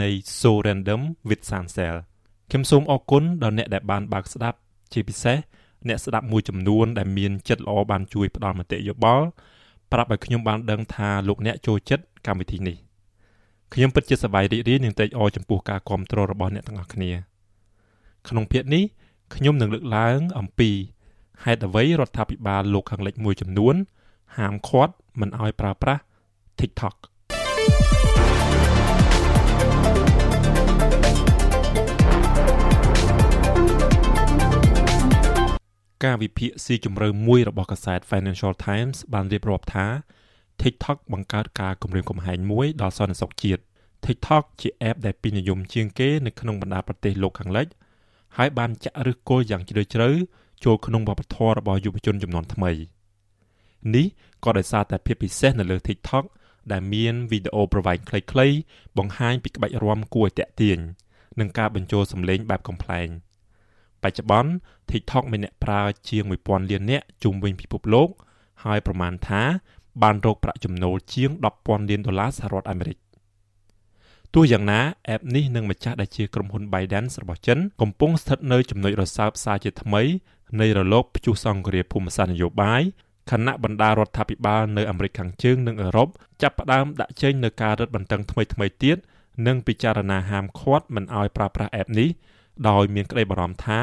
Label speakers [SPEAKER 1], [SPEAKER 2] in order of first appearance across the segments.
[SPEAKER 1] នៃ So Random with Sansel ខ្ញុំសូមអរគុណដល់អ្នកដែលបានបើកស្ដាប់ជាពិសេសអ្នកស្ដាប់មួយចំនួនដែលមានចិត្តល្អបានជួយផ្ដល់មតិយោបល់ប្រាប់ឲ្យខ្ញុំបានដឹងថាលោកអ្នកចូលចិត្តកម្មវិធីនេះខ្ញុំពិតជាសប្បាយរីករាយនឹងត្រេកអរចំពោះការគ្រប់គ្រងរបស់អ្នកទាំងអស់គ្នា ក្នុងភាគនេះខ្ញុំនឹងលើកឡើងអំពីហេតុអ្វីរដ្ឋាភិបាលលោកខាងលិចមួយចំនួនហាមឃាត់មិនឲ្យប្រើប្រាស់ TikTok ការវិភាគស៊ីជម្រៅមួយរបស់កាសែត Financial Times បានរៀបរាប់ថា TikTok បង្កើតការគំរាមកំហែងមួយដល់សន្តិសុខជាតិ TikTok ជា app ដែលពេញនិយមជាងគេនៅក្នុងបណ្ដាប្រទេសលោកខាងលិចហើយបានចាក់ឫសគល់យ៉ាងជ្រាលជ្រៅចូលក្នុងវប្បធម៌របស់យុវជនចំនួនថ្មីនេះក៏ដោយសារតែភាពពិសេសនៅលើ TikTok ដែលមានវីដេអូប្រវែងខ្លីៗបង្ហាញពីក្បាច់រាំគួរឲ្យទាក់ទាញនិងការបញ្ចូលសំឡេងបែបកំ pl ែង បច្ចុប្បន្ន TikTok មានអ្នកប្រើជាង1000លាននាក់ជុំវិញពិភពលោក ហើយប្រមាណថា បានរកប្រាក់ចំណូលជាង10,000លានដុល្លារសហរដ្ឋអាមេរិកទោះយ៉ាងណា app នេះនិងម្ចាស់ដែលជាក្រុមហ៊ុន ByteDance របស់ចិនកំពុងស្ថិតនៅចំណុចរសើបផ្សារជាថ្មីនៃរលកព្យុះសង្គ្រាមភូមិសាស្ត្រនយោបាយខណៈបណ្ដារដ្ឋាភិបាលនៅអាមេរិកខាងជើងនិងអឺរ៉ុបចាប់ផ្ដើមដាក់ចេញនូវការរឹតបន្តឹងថ្មីៗទៀតនិងពិចារណាហាមឃាត់មិនឲ្យប្រើប្រាស់ app នេះ ដោយមានក្តីបារម្ភថា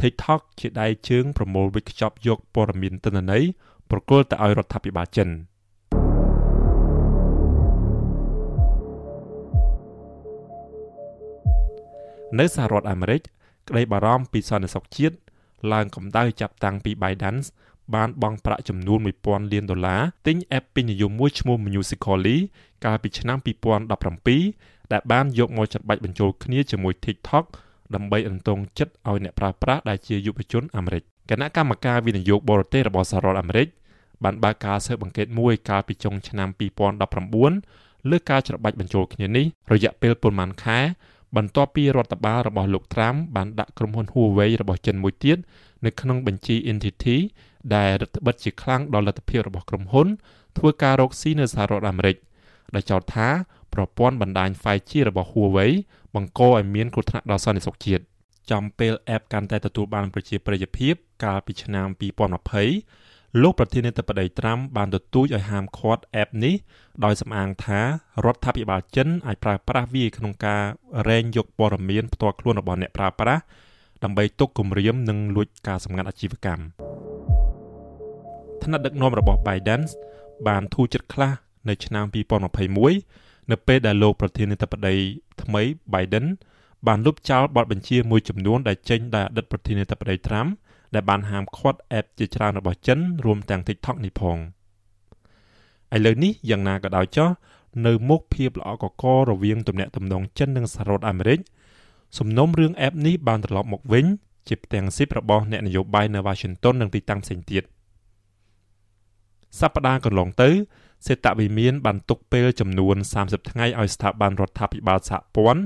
[SPEAKER 1] TikTok ជាដៃជើងប្រមូលវិកខ្ចប់យកព័ត៌មានទិន្នន័យប្រគល់ទៅឲ្យរដ្ឋាភិបាលចិននៅសហរដ្ឋអាមេរិកក្តីបារម្ភពីសន្តិសុខជាតិឡើងកម្ដៅចាប់តាំងពី Biden បានបង់ប្រាក់ចំនួន1000លានដុល្លារទិញ app ពេញនិយមមួយឈ្មោះ Musical.ly កាលពីឆ្នាំ2017ដែលបានយកមកចាត់បាច់បញ្ចូលគ្នាជាមួយ TikTok ដើម្បីអន្តងចិត្តឲ្យអ្នកប្រើប្រាស់ដែលជាយុវជនអាមេរិកគណៈកម្មការវិនិយោគបរទេសរបស់សហរដ្ឋអាមេរិកបានបើកការស៊ើបអង្កេតមួយកាលពីចុងឆ្នាំ2019លើការច្របាច់បញ្ចូលគ្នានេះរយៈពេលប៉ុន្មានខែបន្ទាប់ពីរដ្ឋបាលរបស់លោកត្រាំបានដាក់ក្រុមហ៊ុន Huawei របស់ចិនមួយទៀតនៅក្នុងបញ្ជី entity ដែលរដ្ឋបិទជាខ្លាំងដល់លទ្ធភាពរបស់ក្រុមហ៊ុនធ្វើការរកស៊ីនៅសហរដ្ឋអាមេរិកដែលចោទថា ប្រព័ន្ធបណ្ដាញ 5G របស់ Huawei បង្កឲ្យមានគ្រោះថ្នាក់ដល់សន្តិសុខជាតិចំពេល app កាន់តែទទួលបានប្រជាប្រិយភាពកាលពីឆ្នាំ2020លោកប្រធានាធិបតីត្រាំបានទទូចឲ្យហាមឃាត់ app នេះដោយសំអាងថារដ្ឋាភិបាលចិនអាចប្រើប្រាស់វាក្នុងការរែងយកព័ត៌មានផ្ទាល់ខ្លួនរបស់អ្នកប្រើប្រាស់ដើម្បីទុកគម្រាមនិងលួចការសម្ងាត់អាជីវកម្មថ្នាក់ដឹកនាំរបស់ Biden បានធូរចិត្តខ្លះនៅឆ្នាំ2021 នៅពេលដែលលោកប្រធានាធិបតីថ្មី Biden បានលុបចោលបទបញ្ជាមួយចំនួនដែលចេញដោយអតីតប្រធានាធិបតី Trump ដែលបានហាមឃាត់ app ជាច្រើនរបស់ចិនរួមទាំង TikTok នេះផងឥឡូវនេះយ៉ាងណាក៏ដោយចុះនៅមុខភាពល្អកករវាងទំនាក់ទំនងចិននិងសហរដ្ឋអាមេរិកសំណុំរឿង app នេះបានត្រឡប់មកវិញជាផ្ទាំងស៊ីបរបស់អ្នកនយោបាយនៅ Washington និងទីតាំងផ្សេងទៀតសប្តាហ៍កន្លងទៅ សេតវិមានបានទុកពេលចំនួន30ថ្ងៃឲ្យស្ថាប័នរដ្ឋាភិបាលសហព័ន្ធ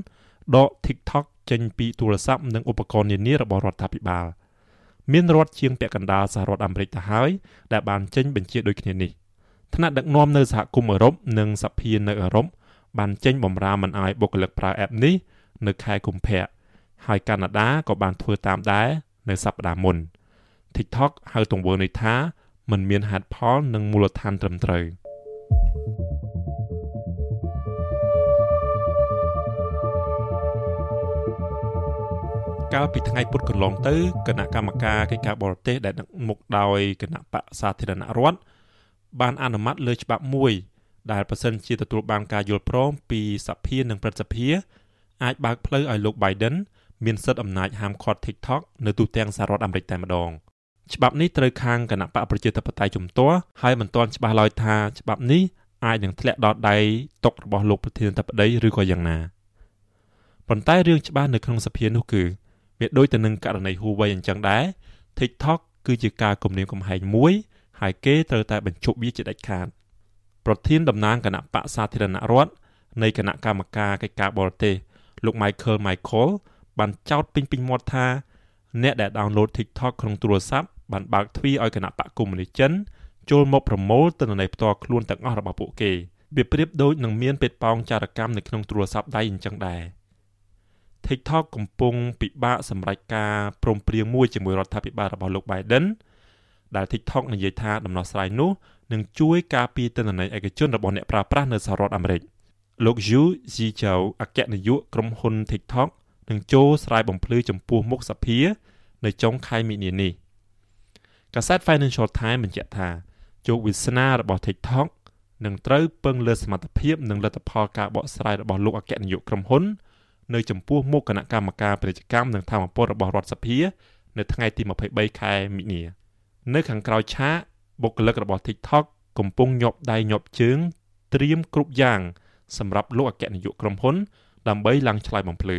[SPEAKER 1] ដក TikTok ចេញពីទូរស័ព្ទនិងឧបករណ៍នានារបស់រដ្ឋាភិបាលមានរដ្ឋជាងពាក់កណ្ដាលសហរដ្ឋអាមេរិកទៅហើយដែលបានចេញបញ្ជាដូចគ្នានេះថ្នាក់ដឹកនាំនៅសហគមន៍អឺរ៉ុបនិងសភានៅអឺរ៉ុបបានចេញបំរាមមិនឲ្យបុគ្គលិកប្រើ app នេះនៅខែកុម្ភៈហើយកាណាដាក៏បានធ្វើតាមដែរនៅសប្តាហ៍មុន TikTok ហៅទង្វើនេះថាមិនមានហេតុផលនិងមូលដ្ឋានត្រឹមត្រូវ កាលពីថ្ងៃពុធកន្លងទៅគណៈកម្មការកិច្ចការបរទេសដែលដឹកមុខដោយគណៈបកសាធារណរដ្ឋបានអនុម័តលើច្បាប់មួយ ដែលប្រសិនជាទទួលបានការយល់ព្រមពីសភានិងព្រឹទ្ធសភាអាចបើកផ្លូវឲ្យលោក Biden មានសិទ្ធិអំណាចហាមឃាត់ TikTok នៅទូទាំងសហរដ្ឋអាមេរិកតែម្ដង ច្បាប់នេះត្រូវខាងគណៈបកប្រជាធិបតេយ្យជំទាស់ហើយមិនទាន់ច្បាស់ឡើយថាច្បាប់នេះអាចនឹងធ្លាក់ដល់ដៃតុករបស់លោកប្រធានាធិបតីឬក៏យ៉ាងណាប៉ុន្តែរឿងច្បាស់នៅក្នុងសភានោះគឺវាដូចទៅនឹងករណី Huawei អញ្ចឹងដែរ TikTok គឺជាការគំរាមកំហែងមួយ ហើយគេត្រូវតែបញ្ឈប់វាជាដាច់ខាតប្រធានតំណាងគណៈបកសាធារណរដ្ឋនៃគណៈកម្មការកិច្ចការបរទេសលោក Michael Michael បានចោទពេញពេញមាត់ថា អ្នកដែល download TikTok ក្នុងទូរស័ព្ទបានបើកទ្វារឲ្យគណៈបកកុម្មុយនីសចិនចូលមកប្រមូលទិន្នន័យផ្ទាល់ខ្លួនទាំងអស់របស់ពួកគេវាប្រៀបដូចនឹងមានពេទ្យប៉ោងចារកម្មនៅក្នុងទូរស័ព្ទដៃអញ្ចឹងដែរ TikTok កំពុងពិបាកសម្រេចការព្រមព្រៀងមួយជាមួយរដ្ឋាភិបាលរបស់លោក Biden ដែល TikTok និយាយថាដំណោះស្រាយនោះនឹងជួយការពារទិន្នន័យឯកជនរបស់អ្នកប្រើប្រាស់នៅសហរដ្ឋអាមេរិកលោក Yu Zhijiao អគ្គនាយកក្រុមហ៊ុន TikTok នឹងចូលស្រាយបំភ្លឺចំពោះមុខសភា នៅចុងខែមីនានេះកាសែត Financial Times បញ្ជាក់ថាជោគវាសនារបស់ TikTok នឹងត្រូវពឹងលើសមត្ថភាពនិងលទ្ធផលការបកស្រាយរបស់លោកអគ្គនាយកក្រុមហ៊ុន នៅចំពោះមុខគណៈកម្មការពាណិជ្ជកម្មនិងធម្មពលរបស់រដ្ឋសភា នៅថ្ងៃទី23ខែមិនិនា នៅខាងក្រោយឆាកបុគ្គលិករបស់ TikTok កំពុងញាប់ដៃញាប់ជើងត្រៀមគ្រប់យ៉ាងសម្រាប់លោកអគ្គនាយកក្រុមហ៊ុនដើម្បីឡើងឆ្លើយបំភ្លឺ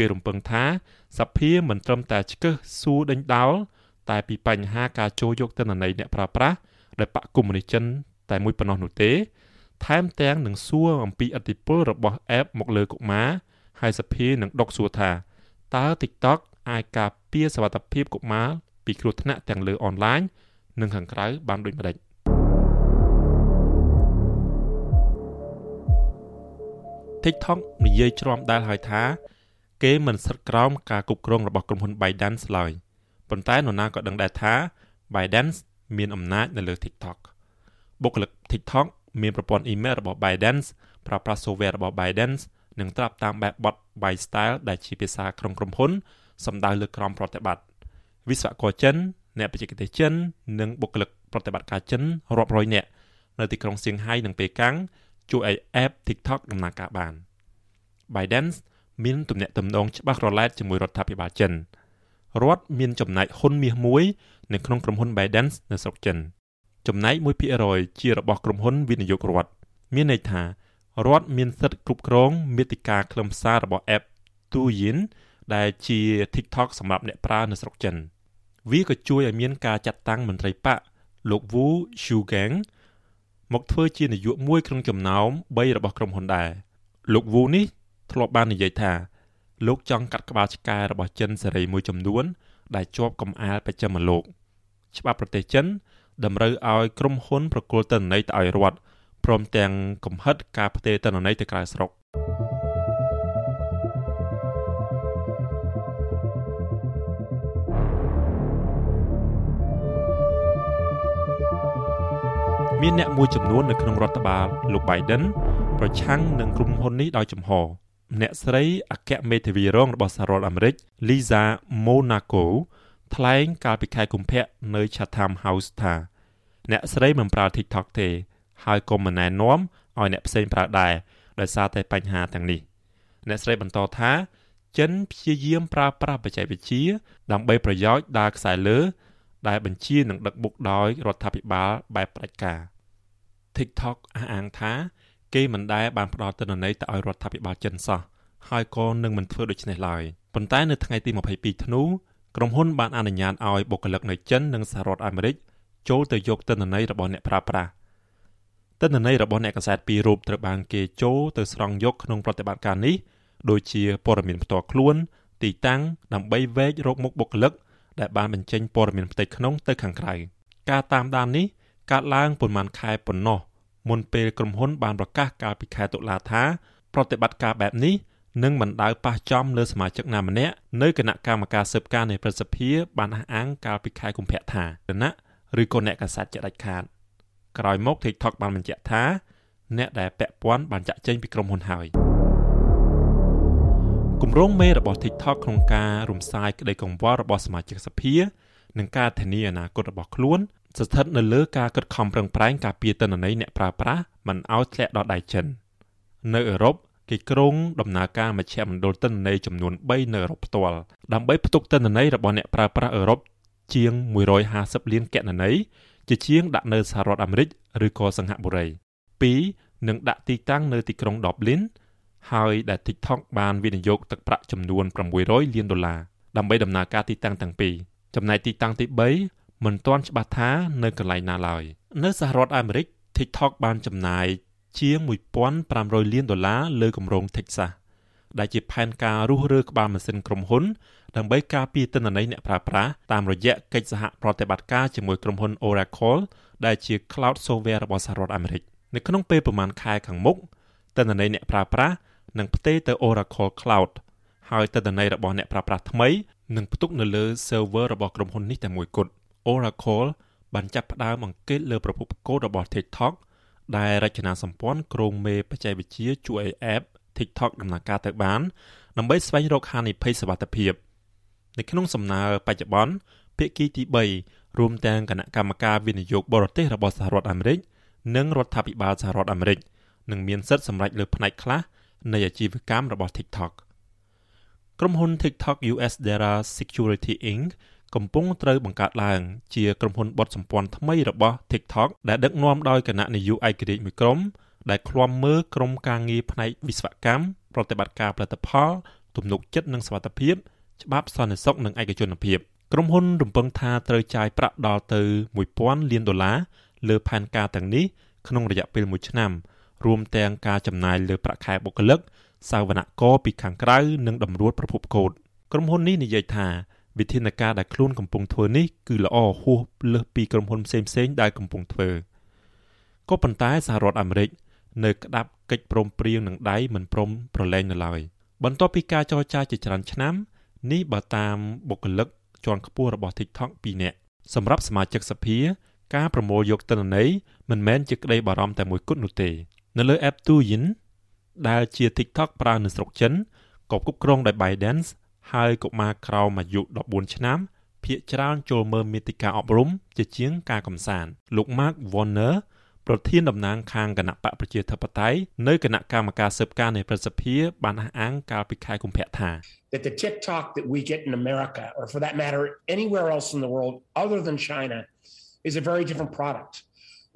[SPEAKER 1] គេរំពឹងថាសភាមិនត្រឹមតែឆ្កឹះសួរដេញដោលតែពីបញ្ហាការចូលយកទិន្នន័យអ្នកប្រើប្រាស់ដែលបកកុម្មុយនីចិនតែមួយប៉ុណ្ណោះនោះទេ ថែមទាំងនឹងសួរអំពីអធិពលរបស់ app មកលើកុមារហើយសភានឹងដកសួរថាតើ TikTok អាចការពារសវត្ថភាពកុមារពីគ្រោះថ្នាក់ទាំងលើអនឡាញនិងខាងក្រៅបានដូចម្តេច TikTok និយាយច្រំដែលហើយថា គេមិនស្ថិតក្រោមការគ្រប់គ្រងរបស់ក្រុមហ៊ុន ByteDance ឡើយប៉ុន្តែនរណាក៏ដឹងដែរថា ByteDance មានអំណាចនៅលើ TikTok បុគ្គលិក TikTok មានប្រព័ន្ធអ៊ីមែលរបស់ ByteDance ប្រើប្រាស់ software របស់ ByteDance និងត្រាប់តាមបែបបទ Byte Style ដែលជាភាសាក្នុងក្រុមហ៊ុនសំដៅលើក្រមប្រតិបត្តិវិស្វករចិនអ្នកបច្ចេកទេសចិននិងបុគ្គលិកប្រតិបត្តិការចិនរាប់រយនាក់នៅទីក្រុងសៀងហៃនិងប៉េកាំងជួយឲ្យ app TikTok ដំណើរការបាន ByteDance មានទំនាក់ទំនងច្បាស់រឡែកជាមួយរដ្ឋាភិបាលចិនរដ្ឋមានចំណែកហ៊ុនមាសមួយនៅក្នុងក្រុមហ៊ុន ByteDance នៅស្រុកចិនចំណែក1%ជារបស់ក្រុមហ៊ុនវិនិយោគរដ្ឋមានន័យថារដ្ឋមានសិទ្ធិគ្រប់គ្រងមាតិកាខ្លឹមសាររបស់ app Douyin ដែលជា TikTok សម្រាប់អ្នកប្រើនៅស្រុកចិនវាក៏ជួយឲ្យមានការចាត់តាំងមន្ត្រីបកលោក Wu Shugang មកធ្វើជានាយកមួយក្នុងចំណោម3របស់ក្រុមហ៊ុនដែរលោក Wu នេះ ធ្លាប់បាននិយាយថាលោកចង់កាត់ក្បាលឆ្កែរបស់ចិនសេរីមួយចំនួន ដែលជាប់កំអាលបច្ចិមលោកច្បាប់ប្រទេសចិន តម្រូវឲ្យក្រុមហ៊ុនប្រគល់ទិន្នន័យទៅឲ្យរដ្ឋព្រមទាំងកំហិតការផ្ទេរទិន្នន័យទៅក្រៅស្រុកមានអ្នកមួយចំនួននៅក្នុងរដ្ឋបាលលោក Biden ប្រឆាំងនឹងក្រុមហ៊ុននេះដោយចំហ អ្នកស្រីអគ្គមេធាវីរងរបស់សហរដ្ឋអាមេរិក Lisa Monaco ថ្លែងកាលពីខែកុម្ភៈនៅ Chatham House ថាអ្នកស្រីមិនប្រើ TikTok ទេ ហើយក៏មិនណែនាំឲ្យអ្នកផ្សេងប្រើដែរដោយសារតែបញ្ហាទាំងនេះអ្នកស្រីបន្តថាចិនព្យាយាមប្រើប្រាស់បច្ចេកវិទ្យាដើម្បីប្រយោជន៍ដើរខ្សែលើ ដែលបញ្ជានឹងដឹកបុកដោយរដ្ឋាភិបាលបែបផ្ដាច់ការ TikTok អះអាងថា គេមិនដែលបានផ្ដល់ទិន្នន័យទៅឲ្យរដ្ឋាភិបាលចិនសោះហើយក៏នឹងមិនធ្វើដូច្នេះឡើយប៉ុន្តែនៅថ្ងៃទី22ធ្នូក្រុមហ៊ុនបានអនុញ្ញាតឲ្យបុគ្គលិកនៅចិននិងសហរដ្ឋអាមេរិកចូលទៅយកទិន្នន័យរបស់អ្នកប្រើប្រាស់ទិន្នន័យរបស់អ្នកកសែតពីររូបត្រូវបានគេចូលទៅស្រង់យកក្នុងប្រតិបត្តិការនេះដូចជាព័ត៌មានផ្ទាល់ខ្លួន ទីតាំងដើម្បីវែករកមុខបុគ្គលិកដែលបានបញ្ចេញព័ត៌មានផ្ទៃក្នុងទៅខាងក្រៅការតាមដាននេះកើតឡើងប៉ុន្មានខែប៉ុណ្ណោះ មុនពេលក្រុមហ៊ុនបានប្រកាសកាលពីខែតុលាថាប្រតិបត្តិការបែបនេះនឹងមិនដៅប៉ះចំលើសមាជិកណាម្នាក់នៅគណៈកម្មការស៊ើបការនៃប្រសិទ្ធិបានអះអាងកាលពីខែកុម្ភៈថាគណៈឬក៏អ្នកកាសែតជាដាច់ខាតក្រោយមក TikTok បានបញ្ជាក់ថាអ្នកដែលពាក់ព័ន្ធបានចាក់ចេញពីក្រុមហ៊ុនហើយគម្រោងមេរបស់ TikTok ក្នុងការរំសាយក្តីកង្វល់របស់សមាជិកសភា និងការធានាអនាគតរបស់ខ្លួន ស្ថិតនៅលើការកឹតខំប្រឹងប្រែងការពារទិន្នន័យអ្នកប្រើប្រាស់មិនឲ្យធ្លាក់ដល់ដៃចិននៅអឺរ៉ុបគេក្រុងដំណើរការមជ្ឈមណ្ឌលទិន្នន័យចំនួន3នៅអឺរ៉ុបផ្ទាល់ដើម្បីផ្ទុកទិន្នន័យរបស់អ្នកប្រើប្រាស់អឺរ៉ុបជាង150លានគណនីជាជាងដាក់នៅសហរដ្ឋអាមេរិកឬក៏សិង្ហបុរី2នឹងដាក់ទីតាំងនៅទីក្រុង Dublin ហើយដែល TikTok បានវិនិយោគទឹកប្រាក់ចំនួន600លានដុល្លារដើម្បីដំណើរការទីតាំងទាំងពីរចំណែកទីតាំងទី3 មិនទាន់ច្បាស់ថានៅកន្លែងណាឡើយនៅសហរដ្ឋអាមេរិក TikTok បានចំណាយជាង1500លានដុល្លារលើគម្រោង Texas ដែលជាផែនការរុះរើក្បាលម៉ាស៊ីនក្រុមហ៊ុន ដើម្បីការពារទិន្នន័យអ្នកប្រើប្រាស់តាមរយៈកិច្ចសហប្រតិបត្តិការជាមួយក្រុមហ៊ុន Oracle ដែលជា cloud software របស់សហរដ្ឋអាមេរិកនៅក្នុងពេលប្រមាណខែខាងមុខទិន្នន័យអ្នកប្រើប្រាស់នឹងផ្ទេរទៅ Oracle Cloud ហើយទិន្នន័យរបស់អ្នកប្រើប្រាស់ថ្មីនឹងផ្ទុកនៅលើ server របស់ក្រុមហ៊ុននេះតែមួយគត់ Oracle បានចាប់ផ្ដើមអង្កេតលើប្រភពកូដរបស់ TikTok ដែលរចនាសម្ព័ន្ធក្រុមមេបច្ចេកវិទ្យាជួយឲ្យ app TikTok ដំណើរការទៅបានដើម្បីស្វែងរកហានិភ័យសុវត្ថិភាពនៅក្នុងសំណើបច្ចុប្បន្នភាគីទី3រួមទាំងគណៈកម្មការវិនិយោគបរទេសរបស់សហរដ្ឋអាមេរិកនិងរដ្ឋាភិបាលសហរដ្ឋអាមេរិកនឹងមានសិទ្ធិសម្រេចលើផ្នែកខ្លះនៃអាជីវកម្មរបស់ TikTok ក្រុមហ៊ុន TikTok US Data Security Inc កំពុងត្រូវបង្កើតឡើងជាក្រុមហ៊ុនបត់សម្ព័ន្ធថ្មីរបស់ TikTok ដែលដឹកនាំដោយគណៈនាយកឯករាជ្យមួយក្រុមដែលឃ្លាំមើលក្រុមការងារផ្នែកវិស្វកម្មប្រតិបត្តិការផលិតផលទំនុកចិត្តនិងសុវត្ថិភាពច្បាប់សន្តិសុខនិងឯកជនភាពក្រុមហ៊ុនរំពឹងថាត្រូវចាយប្រាក់ដល់ទៅ1000លានដុល្លារលើផែនការទាំងនេះក្នុងរយៈពេល1ឆ្នាំ រួមទាំងការចំណាយលើប្រាក់ខែបុគ្គលិកសាវនករពីខាងក្រៅនិងតម្រួតប្រភពកូដក្រុមហ៊ុននេះនិយាយថា វិធានការដែលខ្លួនកំពុងធ្វើនេះគឺល្អហួសលើសពីក្រុមហ៊ុនផ្សេងៗដែលកំពុងធ្វើក៏ប៉ុន្តែសហរដ្ឋអាមេរិកនៅក្តាប់កិច្ចព្រមព្រៀងនឹងដៃមិនព្រមប្រឡែងនៅឡើយបន្ទាប់ពីការចរចាជាច្រើនឆ្នាំនេះបើតាមបុគ្គលិកជាន់ខ្ពស់របស់ TikTok 2នាក់សម្រាប់សមាជិកសភា ការប្រមូលយកទិន្នន័យមិនមែនជាក្តីបារម្ភតែមួយគត់នោះទេនៅលើ app Douyin ដែលជា TikTok ប្រើនៅស្រុកចិនក៏គ្រប់គ្រងដោយ ByteDance ហើយកុមារក្រោមអាយុ14ឆ្នាំភាគច្រើនចូលមើលមេតិការអប់រំជាជាងការកំសាន្តលោក Mark Warner ប្រធានតំណាងខាងគណៈបកប្រជាធិបតេយ្យនៅគណៈកម្មការស៊ើបការនៃប្រសិទ្ធិបានអះអាងកាលពីខែកុម្ភៈថា
[SPEAKER 2] that the TikTok that we get in America or for that matter anywhere else in the world other than China is a very different product.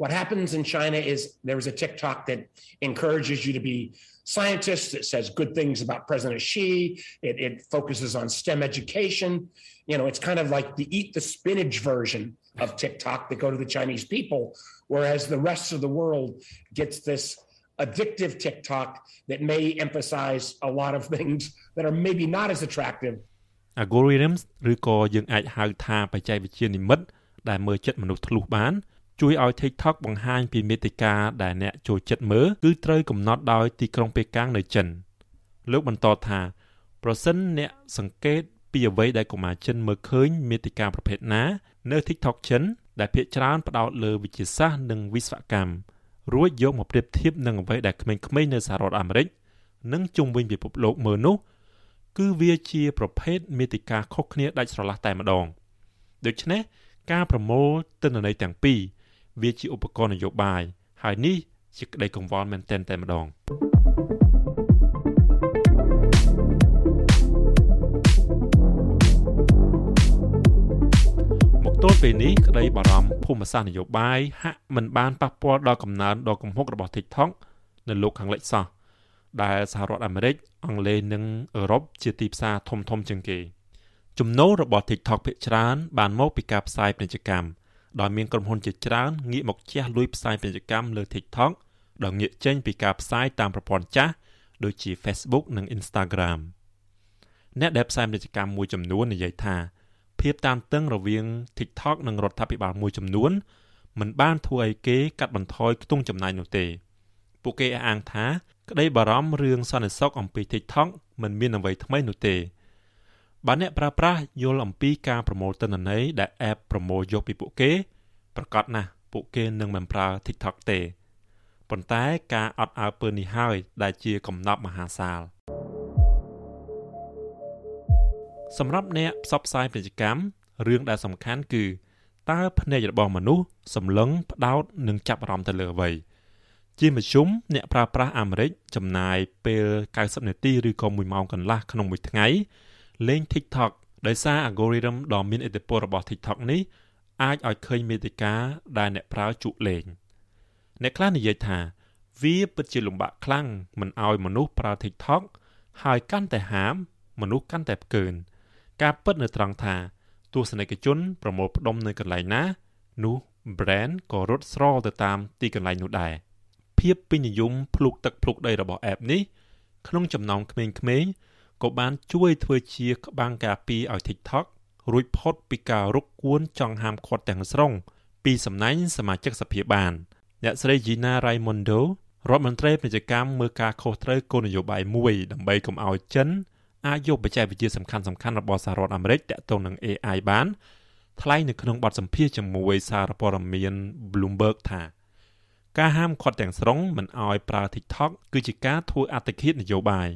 [SPEAKER 2] What happens in China is there is a TikTok that encourages you to be scientists. It says good things about President Xi. It, it focuses on STEM education. You know, it's kind of like the eat the spinach version of TikTok that go to the Chinese people whereas the rest of the world gets this addictive TikTok that may emphasize a lot of things that are maybe not as attractive
[SPEAKER 1] algorithms ឬក៏យើងអាចហៅថាបច្ចេកវិទ្យានិម្មិតដែលមើលចិត្តមនុស្សធ្លុះបាន ជួយឲ្យ TikTok បង្ហាញពីមេតិកាដែលអ្នកចូលចិត្តមើលគឺត្រូវកំណត់ដោយទីក្រុងប៉េកាំងនៅចិនលោកបន្តថាប្រសិនអ្នកសង្កេតពីអ្វីដែលកុមារចិនមើលឃើញមេតិកាប្រភេទណា នៅ TikTok ចិនដែលភាគច្រើនផ្ដោតលើវិទ្យាសាស្ត្រនិងវិស្វកម្មរួចយកមកប្រៀបធៀបនឹងអ្វីដែលក្មេងៗនៅសហរដ្ឋអាមេរិកនិងជុំវិញពិភពលោកមើលនោះគឺវាជាប្រភេទមេតិកាខុសគ្នាដាច់ស្រឡះតែម្ដងដូច្នេះការប្រមូលទិន្នន័យទាំងពីរ វាជាឧបករណ៍នយោបាយហើយនេះជាក្តីកង្វល់មែនទែនតែម្ដង។ទល់ពេលនេះក្តីបារម្ភភូមិសាស្ត្រនយោបាយហាក់មិនបានប៉ះពាល់ដល់កំណើនដ៏គំហុករបស់ TikTok នៅលោកខាងលិចសោះដែលសហរដ្ឋអាមេរិកអង់គ្លេសនិងអឺរ៉ុបជាទីផ្សារធំធំជាងគេ ចំណូលរបស់ TikTok ភាគច្រើនបានមកពីការផ្សាយពាណិជ្ជកម្ម ដោយមានក្រុមហ៊ុនជាច្រើនងាកមកជះលុយផ្សាយពាណិជ្ជកម្មលើ TikTok ដោយងាកចេញពីការផ្សាយតាមប្រព័ន្ធចាស់ដូចជា Facebook និង Instagram អ្នកដែលផ្សាយពាណិជ្ជកម្មមួយចំនួននិយាយថាភាពតានតឹងរវាង TikTok និងរដ្ឋាភិបាលមួយចំនួនមិនបានធ្វើឲ្យគេកាត់បន្ថយខ្ទង់ចំណាយនោះទេ ពួកគេអះអាងថា ក្តីបារម្ភរឿងសន្តិសុខអំពី TikTok មិនមានអ្វីថ្មីនោះទេ បើអ្នកប្រើប្រាស់យល់អំពីការប្រមូលទិន្នន័យដែល app ប្រមូលយកពីពួកគេប្រកាសណាស់ពួកគេនឹងមិនប្រើ TikTok ទេប៉ុន្តែការអត់អើពើនេះហើយដែលជាកំណប់មហាសាលសម្រាប់អ្នកផ្សព្វផ្សាយពាណិជ្ជកម្មរឿងដែលសំខាន់គឺតើភ្នែករបស់មនុស្សសម្លឹងផ្ដោតនិងចាប់អារម្មណ៍ទៅលើអ្វីជាមធ្យមអ្នកប្រើប្រាស់អាមេរិកចំណាយពេល90នាទីឬក៏1ម៉ោងកន្លះក្នុងមួយថ្ងៃ លេង TikTok ដោយសារ algorithm ដ៏មានឥទ្ធិពលរបស់ TikTok នេះអាចឲ្យឃើញមេតិកាដែលអ្នកប្រើជក់លេងអ្នកខ្លះនិយាយថាវាពិតជាលំបាកខ្លាំងមិនឲ្យមនុស្សប្រើ TikTok ហើយកាន់តែហាម មនុស្សកាន់តែផ្កើនការពិតនៅត្រង់ថា ទស្សនិកជនប្រមូលផ្ដុំនៅកន្លែងណា នោះ brand ក៏រត់ស្រលទៅតាមទីកន្លែងនោះដែរភាពពេញនិយមភ្លុកទឹកភ្លុកដីរបស់ app នេះក្នុងចំណោមក្មេងៗ ក៏បានជួយធ្វើជាក្បាំងការពារឲ្យ TikTok រួចផុតពីការរុកគួនចង់ហាមឃាត់ទាំងស្រុងពីសំណាញ់សមាជិកសភាបានអ្នកស្រី Gina Raimondo រដ្ឋមន្ត្រីពាណិជ្ជកម្មមើលការខុសត្រូវគោលនយោបាយមួយដើម្បីកុំឲ្យចិនអាចយកបច្ចេកវិទ្យាសំខាន់ៗរបស់សហរដ្ឋអាមេរិកទាក់ទងនឹង AI បានថ្លែងនៅក្នុងបទសម្ភាសន៍ជាមួយសារព័ត៌មាន Bloomberg ថាការហាមឃាត់ទាំងស្រុងមិនឲ្យប្រើ TikTok គឺជាការធ្វើអត្តឃាតនយោបាយ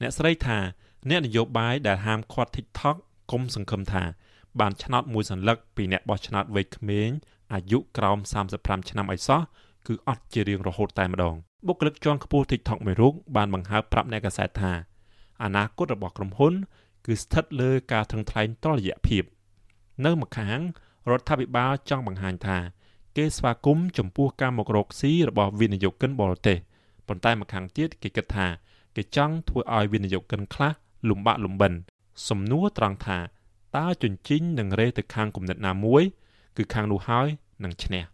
[SPEAKER 1] អ្នកស្រីថាអ្នកនយោបាយដែលហាមឃាត់ TikTok គុំសង្ឃឹមថាបានឆ្នោតមួយសន្លឹកពីអ្នកបោះឆ្នោតវ័យក្មេងអាយុក្រោម35ឆ្នាំអីសោះគឺអត់ជារៀងរហូតតែម្ដងបុគ្គលិកជាន់ខ្ពស់ TikTok មួយរូបបានបង្ហើបប្រាប់អ្នកកាសែតថាអនាគតរបស់ក្រុមហ៊ុន គឺស្ថិតលើការថឹងថ្លែងតលយៈភាពនៅម្ខាងរដ្ឋាភិបាលចង់បង្ហាញថា គេស្វាគមន៍ចំពោះការមករកស៊ីរបស់វិនិយោគិនបរទេសប៉ុន្តែម្ខាងទៀតគេគិតថា គេចង់ធ្វើឲ្យវិនិយោគិនខ្លះលំបាកលំបិនសំណួរត្រង់ថាតើជញ្ជីងនឹងរេទៅខាងគំនិតណាមួយ គឺខាងនោះហើយនឹងឈ្នះ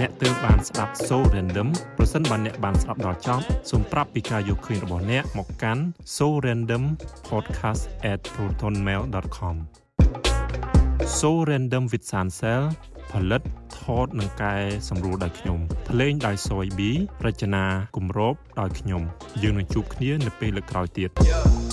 [SPEAKER 1] អ្នកទើបបានស្ដាប់ So Random ប្រសិនបើអ្នកបានស្ដាប់ដល់ចប់សូមប្រាប់ពីការយកឃើញរបស់អ្នកមកកាន់ So Random podcast@protonmail.com So Random with Sansel ផលិតថតនិងកែសម្រួលដោយខ្ញុំភ្លេងដោយ Soy B រចនាគម្របដោយខ្ញុំយើងនឹងជួបគ្នានៅពេលលើកក្រោយទៀត yeah.